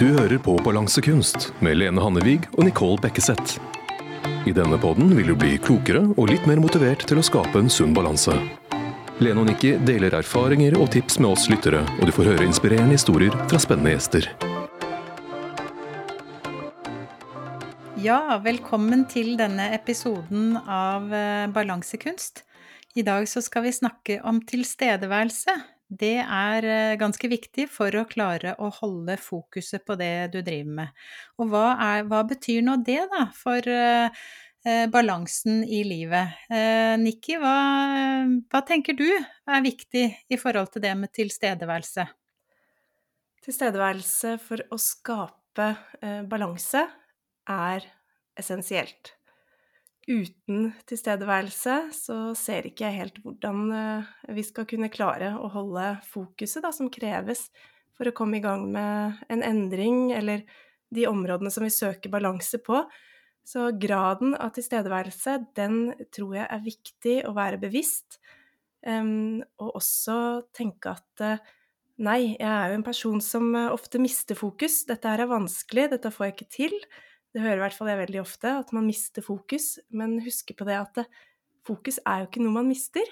Du hører på Balansekunst med Lene Hannevig og Nicole Bekkeseth. I denne podden vil du bli klokere og litt mer motivert til å skape en sunn balanse. Lene og Nikki deler erfaringer og tips med oss lyttere, og du får høre inspirerende historier fra spennende gjester. Ja, velkommen til denne episoden av eh, Balansekunst. I dag så skal vi snakke om tilstedeværelse. Det er eh, ganske viktig for å klare å holde fokuset på det du driver med. Og hva, er, hva betyr nå det, da, for eh balansen i livet? Eh, Nikki, hva, hva tenker du er viktig i forhold til det med tilstedeværelse? Tilstedeværelse for å skape eh, balanse er essensielt. Uten tilstedeværelse så ser ikke jeg helt hvordan eh, vi skal kunne klare å holde fokuset da, som kreves for å komme i gang med en endring, eller de områdene som vi søker balanse på. Så graden av tilstedeværelse, den tror jeg er viktig å være bevisst. Um, og også tenke at uh, nei, jeg er jo en person som uh, ofte mister fokus. Dette her er vanskelig, dette får jeg ikke til. Det hører i hvert fall jeg veldig ofte, at man mister fokus. Men husk på det at fokus er jo ikke noe man mister.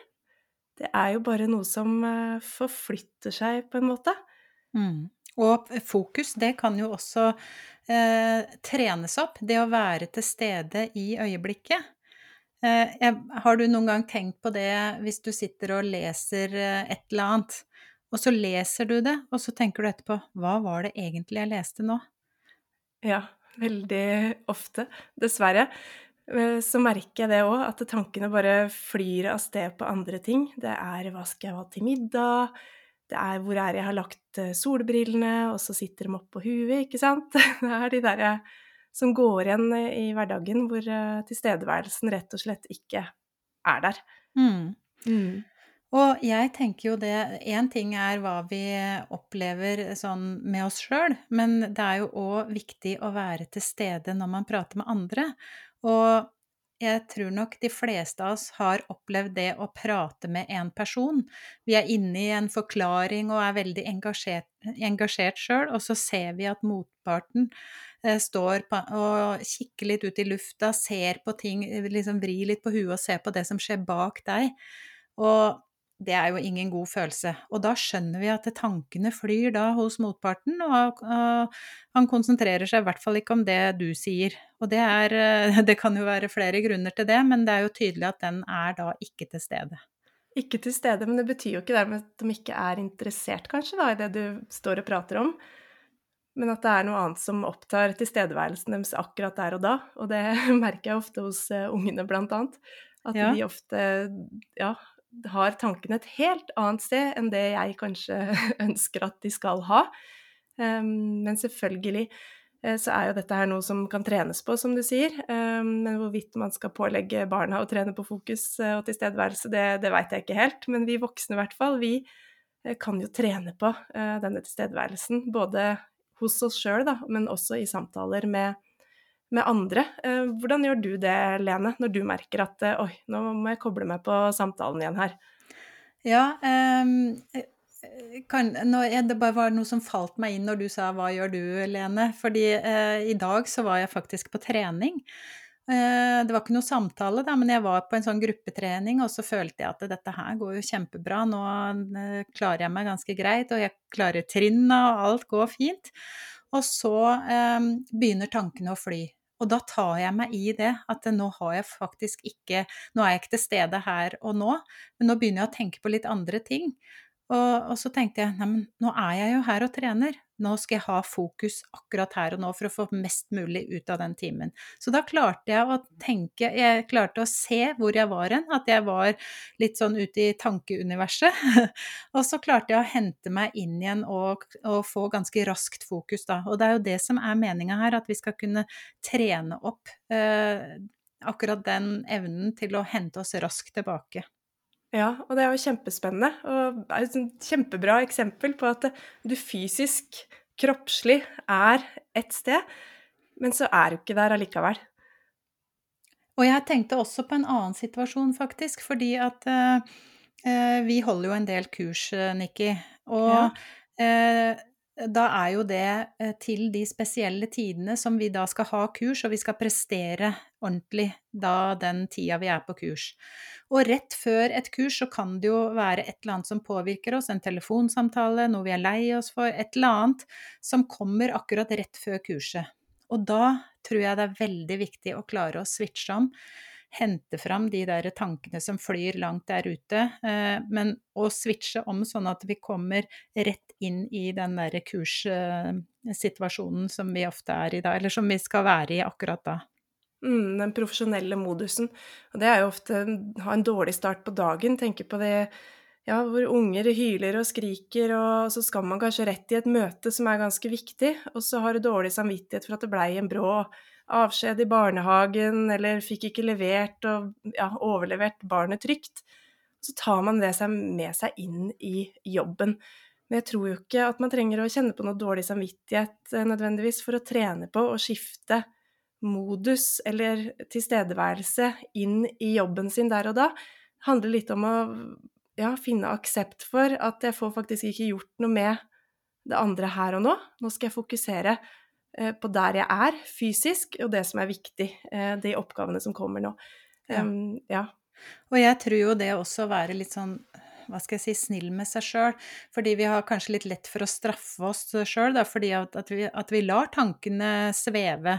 Det er jo bare noe som uh, forflytter seg, på en måte. Mm. Og fokus, det kan jo også eh, trenes opp. Det å være til stede i øyeblikket. Eh, jeg, har du noen gang tenkt på det hvis du sitter og leser eh, et eller annet, og så leser du det, og så tenker du etterpå Hva var det egentlig jeg leste nå? Ja veldig ofte, dessverre. Eh, så merker jeg det òg, at tankene bare flyr av sted på andre ting. Det er hva skal jeg ha til middag? Det er hvor er jeg har lagt eh, solbrillene, og så sitter de oppå huet, ikke sant? Det er de derre som går igjen i hverdagen, hvor eh, tilstedeværelsen rett og slett ikke er der. Mm. Mm. Og jeg tenker jo det Én ting er hva vi opplever sånn med oss sjøl, men det er jo òg viktig å være til stede når man prater med andre. Og jeg tror nok de fleste av oss har opplevd det å prate med en person. Vi er inne i en forklaring og er veldig engasjert sjøl, og så ser vi at motparten eh, står på, og kikker litt ut i lufta, ser på ting, liksom vrir litt på huet og ser på det som skjer bak deg. Og det er jo ingen god følelse. Og da skjønner vi at tankene flyr da hos motparten, og, han konsentrerer seg i hvert fall ikke om det du sier. Og det er Det kan jo være flere grunner til det, men det er jo tydelig at den er da ikke til stede. Ikke til stede, men det betyr jo ikke dermed at de ikke er interessert, kanskje, da, i det du står og prater om. Men at det er noe annet som opptar tilstedeværelsen deres akkurat der og da. Og det merker jeg ofte hos uh, ungene, blant annet. At ja. de ofte ja, har tankene et helt annet sted enn det jeg kanskje ønsker at de skal ha. Um, men selvfølgelig uh, så er jo dette her noe som kan trenes på, som du sier. Um, men hvorvidt man skal pålegge barna å trene på fokus uh, og tilstedeværelse, det, det veit jeg ikke helt. Men vi voksne i hvert fall, vi uh, kan jo trene på denne tilstedeværelsen. Både hos oss sjøl, men også i samtaler med med andre. Eh, hvordan gjør du det, Lene, når du merker at eh, oi, nå må jeg koble meg på samtalen igjen her? Ja, eh, kan, nå, det bare var noe som falt meg inn når du sa 'hva gjør du', Lene? Fordi eh, i dag så var jeg faktisk på trening. Eh, det var ikke noe samtale, da, men jeg var på en sånn gruppetrening, og så følte jeg at dette her går jo kjempebra. Nå klarer jeg meg ganske greit, og jeg klarer trinna, og alt går fint. Og så um, begynner tankene å fly. Og da tar jeg meg i det, at nå har jeg faktisk ikke Nå er jeg ikke til stede her og nå, men nå begynner jeg å tenke på litt andre ting. Og, og så tenkte jeg neimen, nå er jeg jo her og trener. Nå skal jeg ha fokus akkurat her og nå for å få mest mulig ut av den timen. Så da klarte jeg å tenke Jeg klarte å se hvor jeg var hen, at jeg var litt sånn ute i tankeuniverset. og så klarte jeg å hente meg inn igjen og, og få ganske raskt fokus, da. Og det er jo det som er meninga her, at vi skal kunne trene opp eh, akkurat den evnen til å hente oss raskt tilbake. Ja, og det er jo kjempespennende. Og det er et kjempebra eksempel på at du fysisk, kroppslig, er et sted, men så er du ikke der allikevel. Og jeg tenkte også på en annen situasjon, faktisk, fordi at uh, vi holder jo en del kurs, uh, Nikki. Og ja. uh, da er jo det eh, til de spesielle tidene som vi da skal ha kurs, og vi skal prestere ordentlig da den tida vi er på kurs. Og rett før et kurs så kan det jo være et eller annet som påvirker oss, en telefonsamtale, noe vi er lei oss for, et eller annet som kommer akkurat rett før kurset. Og da tror jeg det er veldig viktig å klare å switche om hente fram de der tankene som flyr langt der ute, eh, men å switche om sånn at vi kommer rett inn i den der kurssituasjonen som vi ofte er i da, eller som vi skal være i akkurat da. Mm, den profesjonelle modusen. Og det er jo ofte ha en dårlig start på dagen. Tenke på det ja, hvor unger hyler og skriker, og så skal man kanskje rett i et møte som er ganske viktig, og så har du dårlig samvittighet for at det blei en brå avskjed i barnehagen, eller fikk ikke levert og ja, overlevert barnet trygt. Så tar man det med seg inn i jobben. Men jeg tror jo ikke at man trenger å kjenne på noe dårlig samvittighet eh, nødvendigvis for å trene på å skifte modus eller tilstedeværelse inn i jobben sin der og da. Det handler litt om å ja, finne aksept for at jeg får faktisk ikke gjort noe med det andre her og nå. Nå skal jeg fokusere på der jeg er fysisk, og det som er viktig, eh, de oppgavene som kommer nå. Ja. Um, ja. Og jeg tror jo det også å være litt sånn hva skal jeg si, snill med seg sjøl. Fordi vi har kanskje litt lett for å straffe oss sjøl, fordi at, at, vi, at, vi, lar tankene sveve.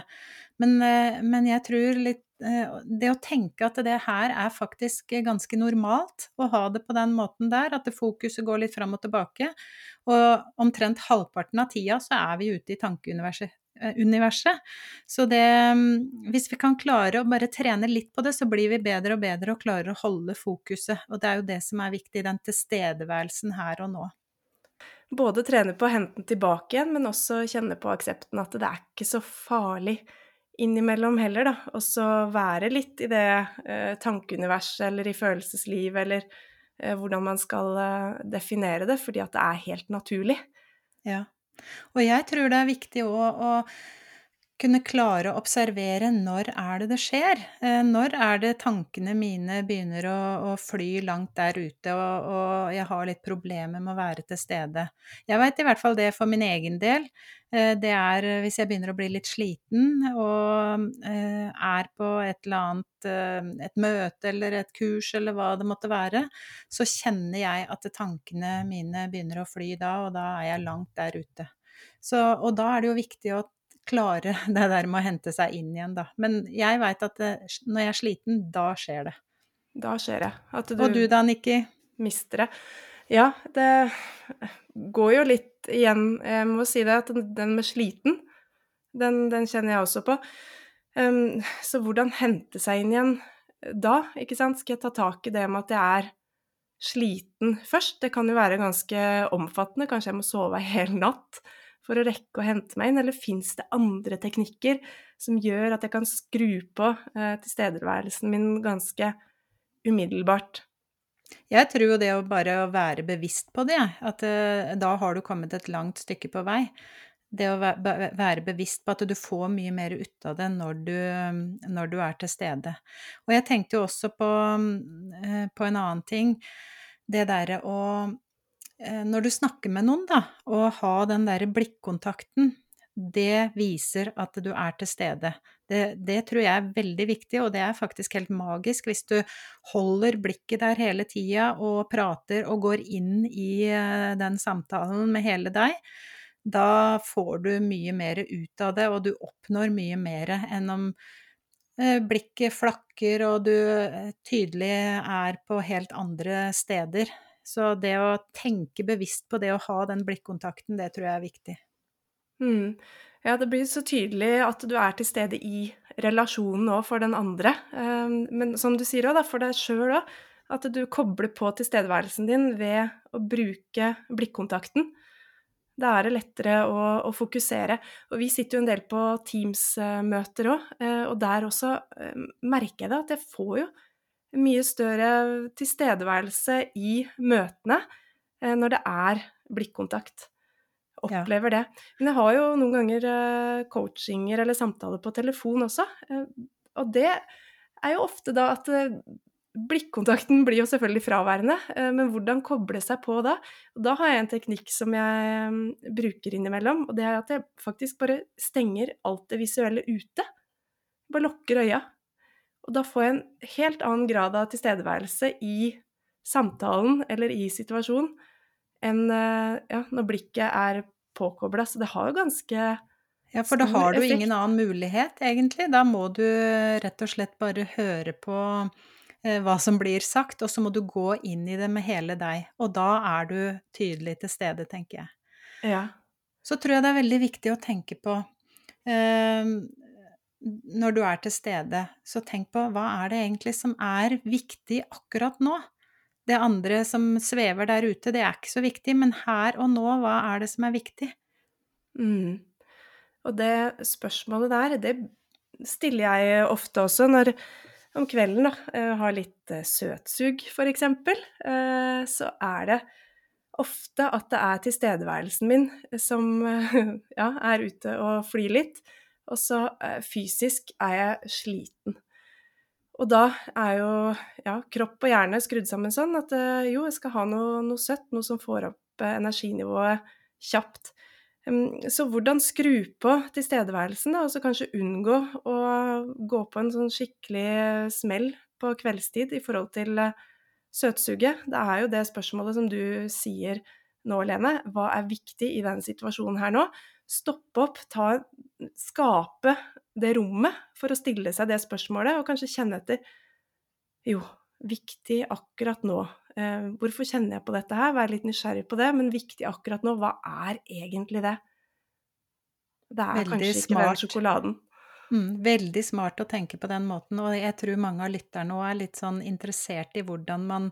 Men, eh, men, jeg tror litt Det å tenke at det her er faktisk ganske normalt, å ha det på den måten der, at fokuset går litt fram og tilbake. Og omtrent halvparten av tida så er vi ute i tankeuniverset Eh, universet. Så det mm, Hvis vi kan klare å bare trene litt på det, så blir vi bedre og bedre og klarer å holde fokuset. Og det er jo det som er viktig, den tilstedeværelsen her og nå. Både trene på å hente den tilbake igjen, men også kjenne på aksepten at det er ikke så farlig innimellom heller, da. Og så være litt i det eh, tankeuniverset eller i følelseslivet eller eh, hvordan man skal eh, definere det, fordi at det er helt naturlig. Ja. Og jeg tror det er viktig òg å kunne klare å observere når er det det skjer. Eh, når er det tankene mine begynner å, å fly langt der ute, og, og, jeg har litt problemer med å være til stede. Jeg veit i hvert fall det for min egen del. Eh, det er hvis jeg begynner å bli litt sliten og eh, er på et eller annet et møte eller et kurs eller hva det måtte være, så kjenner jeg at tankene mine begynner å fly da, og da er jeg langt der ute. Så, og da er det jo viktig å klare det der med å hente seg inn igjen, da. Men jeg veit at det, når jeg er sliten, da skjer det. Da skjer det. Du og du da, Nikki? Mister det. Ja, det går jo litt igjen Jeg må si det, at den med sliten, den, den kjenner jeg også på. Um, så hvordan hente seg inn igjen da, ikke sant? Skal jeg ta tak i det med at jeg er sliten først? Det kan jo være ganske omfattende, kanskje jeg må sove ei hel natt for å rekke å hente meg inn, eller fins det andre teknikker som gjør at jeg kan skru på eh, tilstedeværelsen min ganske umiddelbart? Jeg tror jo det å bare være bevisst på det, at uh, da har du kommet et langt stykke på vei. Det å være bevisst på at du får mye mer ut av det når du, når du er til stede. Og jeg tenkte jo også på, uh, på en annen ting. Det derre å Eh, når du snakker med noen, da, og ha den derre blikkontakten, det viser at du er til stede. Det, det, tror jeg er veldig viktig, og det er faktisk helt magisk hvis du holder blikket der hele tida og prater og går inn i eh, den samtalen med hele deg. Da får du mye mer ut av det, og du oppnår mye mer enn om eh, blikket flakker og du tydelig er på helt andre steder. Så det å tenke bevisst på det å ha den blikkontakten, det tror jeg er viktig. Mm. Ja, det blir så tydelig at du er til stede i relasjonen òg for den andre. Ehm, men som du sier òg, for deg sjøl òg, at du kobler på tilstedeværelsen din ved å bruke blikkontakten. Da er det lettere å, å, fokusere. Og vi sitter jo en del på Teams-møter òg, eh, og der også eh, merker jeg det at jeg får jo mye større tilstedeværelse i møtene eh, når det er blikkontakt. Opplever det. Men jeg har jo noen ganger eh, coachinger eller samtaler på telefon også. Eh, og det er jo ofte da at blikkontakten blir jo selvfølgelig fraværende, men hvordan koble seg på da? Og da har jeg en teknikk som jeg mm, bruker innimellom, og det er at jeg faktisk bare stenger alt det visuelle ute. Bare lukker øya. Og da får jeg en helt annen grad av tilstedeværelse i samtalen eller i situasjonen enn eh, ja, når blikket er påkobla. Så det har jo ganske ja, for da har du ingen annen mulighet, egentlig. Da må du rett og slett bare høre på Eh, hva som blir sagt, og så må du gå inn i det med hele deg. Og da er du tydelig til stede, tenker jeg. Ja. Så tror jeg det er veldig viktig å tenke på eh, Når du er til stede, så tenk på hva er det egentlig som er viktig akkurat nå? Det andre som svever der ute, det er ikke så viktig, men her og nå, hva er det som er viktig? Mm. Og det spørsmålet der, det stiller jeg ofte også når om kvelden da, eh, har litt eh, søtsug, for eksempel, så er det ofte at det er tilstedeværelsen min som ja, er ute og flyr litt. Og så fysisk er jeg sliten. Og da er jo ja, kropp og hjerne skrudd sammen sånn at jo, jeg skal ha noe, noe søtt, noe som får opp energinivået kjapt. Så hvordan skru på tilstedeværelsen, da, og så kanskje unngå å gå på en sånn skikkelig smell på kveldstid i forhold til eh, søtsuget? Det er jo det spørsmålet som du sier nå, Lene. Hva er viktig i den situasjonen her nå? Stopp opp, ta, skape det rommet for å stille seg det spørsmålet, og kanskje kjenne etter Jo, viktig akkurat nå. Eh, hvorfor kjenner jeg på dette her? Være litt nysgjerrig på det, men viktig akkurat nå, hva er egentlig det? Det er Veldig kanskje ikke smart. den sjokoladen. Mm, veldig smart å tenke på den måten, og jeg tror mange av lytterne òg er litt sånn interessert i hvordan man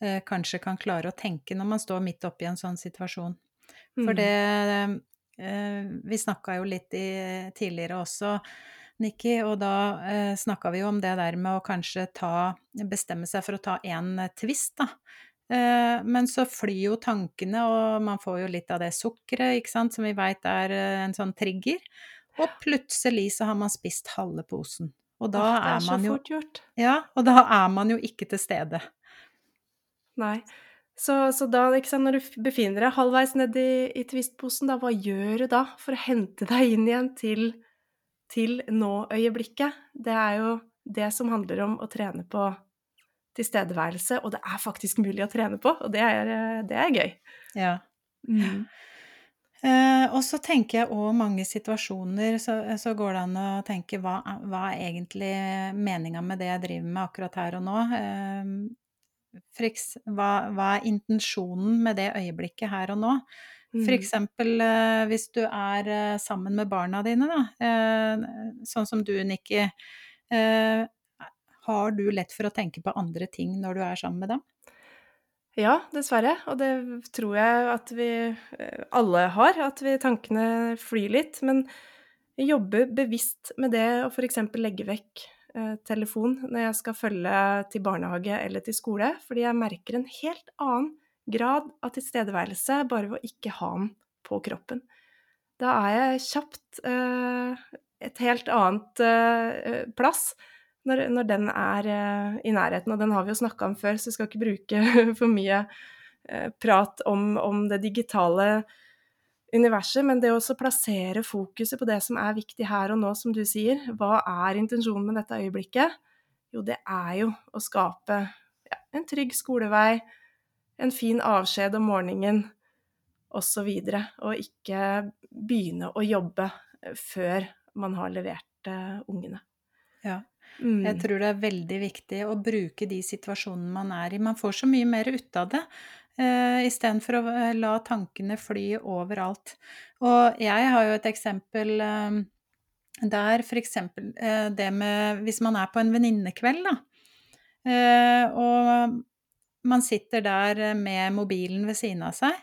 eh, kanskje kan klare å tenke når man står midt oppi en sånn situasjon. For mm. det eh, Vi snakka jo litt i, tidligere også Nikki, og da eh, snakka vi jo om det der med å kanskje ta Bestemme seg for å ta en tvist, da. Eh, men så flyr jo tankene, og man får jo litt av det sukkeret, ikke sant, som vi veit er eh, en sånn trigger. Og plutselig så har man spist halve posen. Og da Åh, er, man jo Ja, og da er man jo ikke til stede. Nei. Så, så, da, sant, når du befinner deg halvveis nedi i tvistposen, da, hva gjør du da for å hente deg inn igjen til til nå-øyeblikket, det er jo det som handler om å trene på tilstedeværelse, og det er faktisk mulig å trene på, og det er, det er gøy. Ja. Mm. Uh, og så tenker jeg òg mange situasjoner så, så, går det an å tenke hva, hva er egentlig meninga med det jeg driver med akkurat her og nå? Eh, friks, hva, hva er intensjonen med det øyeblikket her og nå? Mm. F.eks. Eh, hvis du er eh, sammen med barna dine, da. Eh, sånn som du, Nikki. Har du lett for å tenke på andre ting når du er sammen med dem? Ja, dessverre. Og det tror jeg at vi alle har. At vi tankene flyr litt. Men jobbe bevisst med det å f.eks. legge vekk telefon når jeg skal følge til barnehage eller til skole, fordi jeg merker en helt annen grad av tilstedeværelse bare ved å ikke ha den på kroppen. Da er jeg kjapt eh, et helt annet eh, plass når, når, den er eh, i nærheten. Og den har vi jo snakka om før, så jeg skal ikke bruke for mye eh, prat om, om, det digitale universet. Men det å plassere fokuset på det som er viktig her og nå, som du sier. Hva er intensjonen med dette øyeblikket? Jo, det er jo å skape ja, en trygg skolevei, en fin avskjed om morgenen osv. Og, så og ikke begynne å jobbe eh, før man har levert uh, ungene. Ja. Mm. Jeg tror det er veldig viktig å bruke de situasjonene man er i. Man får så mye mer ut av det. Uh, Istedenfor å la tankene fly overalt. Og jeg har jo et eksempel uh, der f.eks. Uh, det med Hvis man er på en venninnekveld, da. Uh, og man sitter der eh, med mobilen ved siden av seg,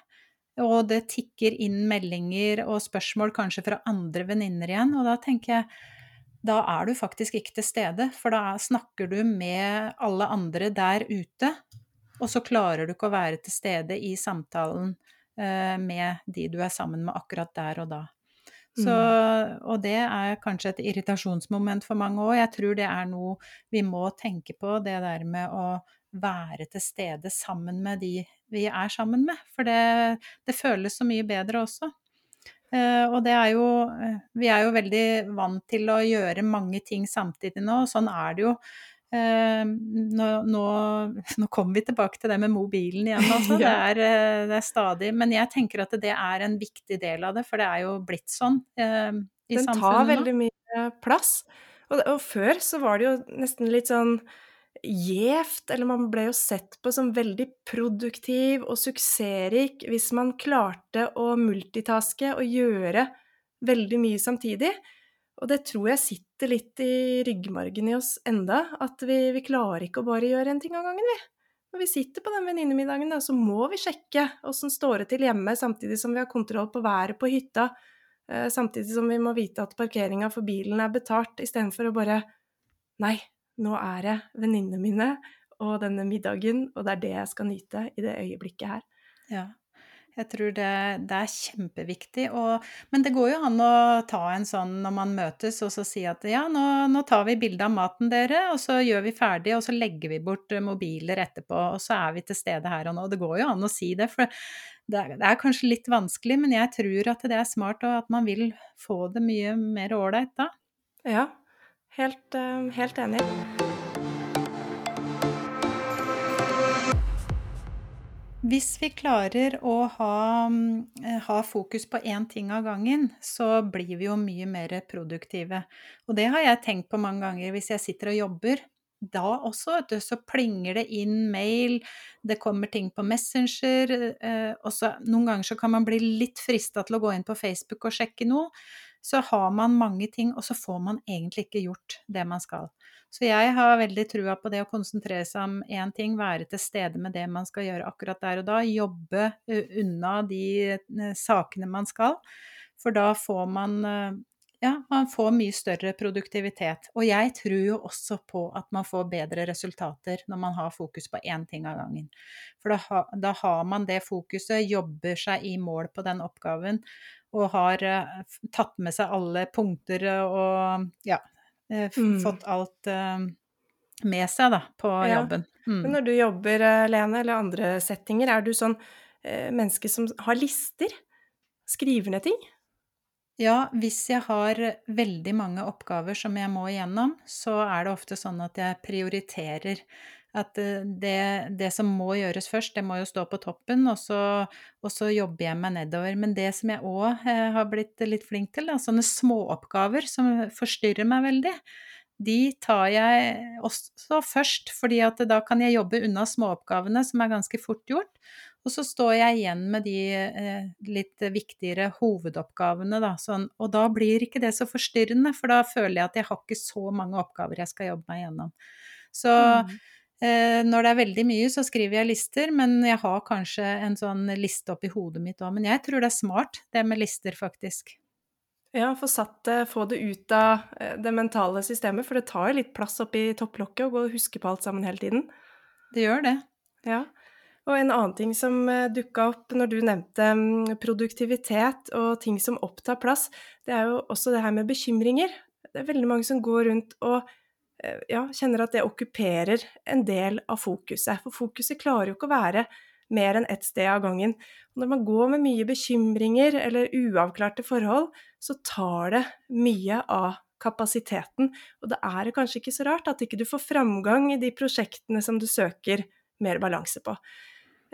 og det tikker inn meldinger og spørsmål kanskje fra andre venninner igjen, og da tenker jeg da er du faktisk ikke til stede, for da snakker du med alle andre der ute, og så klarer du ikke å være til stede i samtalen eh, med de du er sammen med akkurat der og da. Så, mm. og det er kanskje et irritasjonsmoment for mange òg. Jeg tror det er noe vi må tenke på, det der med å være til stede sammen med de vi er sammen med. For det, det føles så mye bedre også. Uh, og det er jo uh, Vi er jo veldig vant til å gjøre mange ting samtidig nå, og sånn er det jo. Uh, nå, nå, nå, kommer vi tilbake til det med mobilen igjen, altså. ja. det, er, det, er, stadig Men jeg tenker at det er en viktig del av det, for det er jo blitt sånn i Den samfunnet nå. Den tar veldig mye plass. Og, og, før så var det jo nesten litt sånn gjevt, eller man ble jo sett på som veldig produktiv og suksessrik hvis man klarte å multitaske og gjøre veldig mye samtidig. Og det tror jeg sitter litt i ryggmargen i oss enda, at vi, vi klarer ikke å bare gjøre en ting av gangen, vi. Når vi sitter på den venninnemiddagen, så må vi sjekke åssen står det til hjemme, samtidig som vi har kontroll på været på hytta, eh, samtidig som vi må vite at parkeringa for bilen er betalt, istedenfor å bare Nei, nå er det venninnene mine og denne middagen, og det er det jeg skal nyte i det øyeblikket her. Ja. Jeg tror det, det er kjempeviktig. Og, men det går jo an å ta en sånn når man møtes, og så si at ja, nå, nå tar vi bilde av maten dere, og så gjør vi ferdig, og så legger vi bort mobiler etterpå, og så er vi til stede her og nå. Det går jo an å si det, for det er, det er kanskje litt vanskelig, men jeg tror at det er smart, og at man vil få det mye mer ålreit da. Ja, helt, eh, helt enig. Hvis vi klarer å ha, eh, ha fokus på én ting av gangen, så blir vi jo mye mer produktive. Og det har jeg tenkt på mange ganger hvis jeg sitter og jobber. Da også, vet du, så plinger det inn mail, det kommer ting på Messenger, eh, og så noen ganger så kan man bli litt frista til å gå inn på Facebook og sjekke noe. Så har man mange ting, og så får man egentlig ikke gjort det man skal. Så jeg har veldig trua på det å konsentrere seg om én ting, være til stede med det man skal gjøre akkurat der og da, jobbe unna de sakene man skal. For da får man ja, man får mye større produktivitet. Og jeg tror jo også på at man får bedre resultater når man har fokus på én ting av gangen. For da, ha, da, har man det fokuset, jobber seg i mål på den oppgaven og har uh, tatt med seg alle punkter og ja, Eh, mm. fått alt eh, med seg da, på ja. jobben. Mm. Men når du jobber, eh, Lene, eller andre settinger, er du sånn eh, menneske som har lister? Skriver ned ting? Ja, hvis jeg har veldig mange oppgaver som jeg må igjennom, så er det ofte sånn at jeg prioriterer. At det, det som må gjøres først, det må jo stå på toppen, og så, og så jobber jeg meg nedover. Men det som jeg òg har blitt litt flink til, da, sånne småoppgaver som forstyrrer meg veldig, de tar jeg også først, fordi at da kan jeg jobbe unna småoppgavene, som er ganske fort gjort. Og så står jeg igjen med de eh, litt viktigere hovedoppgavene, da. Sånn, og da blir ikke det så forstyrrende, for da føler jeg at jeg har ikke så mange oppgaver jeg skal jobbe meg gjennom. Så mm. Eh, når det er veldig mye, så skriver jeg lister, men jeg har kanskje en sånn liste oppi hodet mitt òg. Men jeg tror det er smart, det med lister, faktisk. Ja, få satt det, få det ut av eh, det mentale systemet, for det tar jo litt plass oppi topplokket å gå og huske på alt sammen hele tiden. Det gjør det. Ja. Og en annen ting som eh, dukka opp når du nevnte mm, produktivitet og ting som opptar plass, det er jo også det her med bekymringer. Det er veldig mange som går rundt og ja, kjenner at det okkuperer en del av fokuset. For fokuset klarer jo ikke å være mer enn ett sted av gangen. Når man går med mye bekymringer eller uavklarte forhold, så tar det mye av kapasiteten. Og da er det kanskje ikke så rart at ikke du får framgang i de prosjektene som du søker mer balanse på.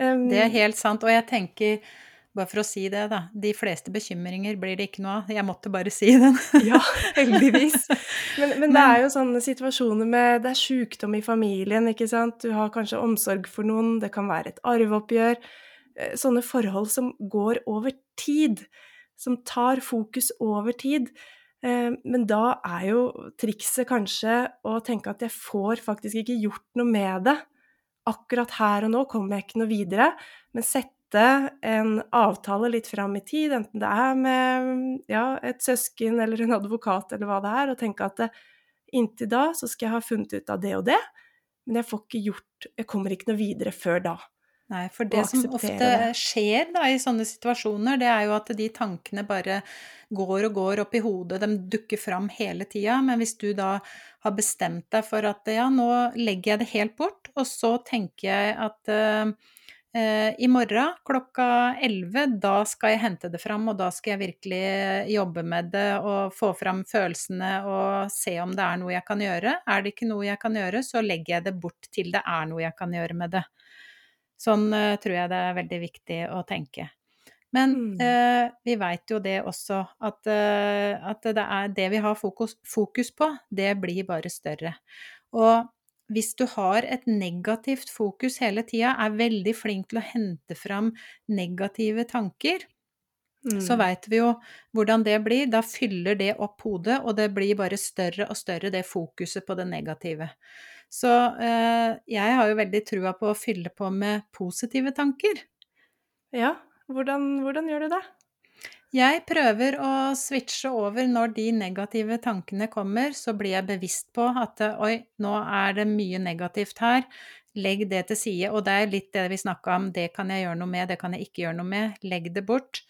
Um, det er helt sant. Og jeg tenker bare for å si det, da. De fleste bekymringer blir det ikke noe av. Jeg måtte bare si den. ja, heldigvis. Men, men, det er jo sånne situasjoner med Det er sykdom i familien, ikke sant. Du har kanskje omsorg for noen, det kan være et arveoppgjør. Eh, sånne forhold som går over tid. Som tar fokus over tid. Eh, men da er jo trikset kanskje å tenke at jeg får faktisk ikke gjort noe med det. Akkurat her og nå kommer jeg ikke noe videre, men sette sette en avtale litt fram i tid, enten det er med ja, et søsken eller en advokat eller hva det er, og tenke at inntil da så skal jeg ha funnet ut av det og det, men jeg får ikke gjort Jeg kommer ikke noe videre før da. Nei, for det som ofte skjer da i sånne situasjoner, det er jo at de tankene bare går og går opp i hodet, de dukker fram hele tida. Men hvis du da har bestemt deg for at ja, nå legger jeg det helt bort, og så tenker jeg at uh, uh, i morgen klokka 11, da skal jeg hente det fram, og da skal jeg virkelig jobbe med det og få fram følelsene og se om det er noe jeg kan gjøre. Er det ikke noe jeg kan gjøre, så legger jeg det bort til det er noe jeg kan gjøre med det. Sånn uh, tror jeg det er veldig viktig å tenke. Men mm. uh, vi veit jo det også, at, uh, at, det er det vi har fokus, fokus, på, det blir bare større. Og hvis du har et negativt fokus hele tida, er veldig flink til å hente fram negative tanker, mm. så veit vi jo hvordan det blir. Da fyller det opp hodet, og det blir bare større og større, det fokuset på det negative. Så eh, jeg har jo veldig trua på å fylle på med positive tanker. Ja, hvordan, hvordan gjør du det? Jeg prøver å switche over når de negative tankene kommer, så blir jeg bevisst på at oi, nå er det mye negativt her. Legg det til side. Og det er litt det vi snakka om, det kan jeg gjøre noe med, det kan jeg ikke gjøre noe med. Legg det bort.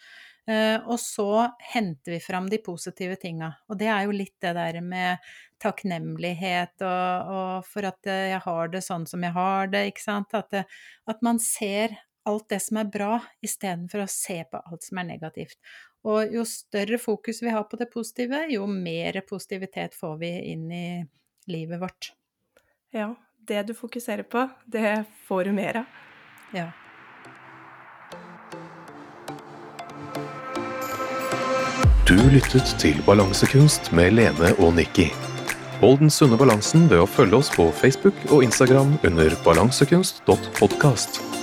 Uh, og så henter vi fram de positive tinga. Og det er jo litt det der med takknemlighet og, og, for at jeg har det sånn som jeg har det, ikke sant. At, det, at man ser alt det som er bra, istedenfor å se på alt som er negativt. Og jo større fokus vi har på det positive, jo mer positivitet får vi inn i livet vårt. Ja, det du fokuserer på, det får du mer av. Ja. Du lyttet til Balansekunst med Lene og Nikki. Hold den sunne balansen ved å følge oss på Facebook og Instagram under balansekunst.podkast.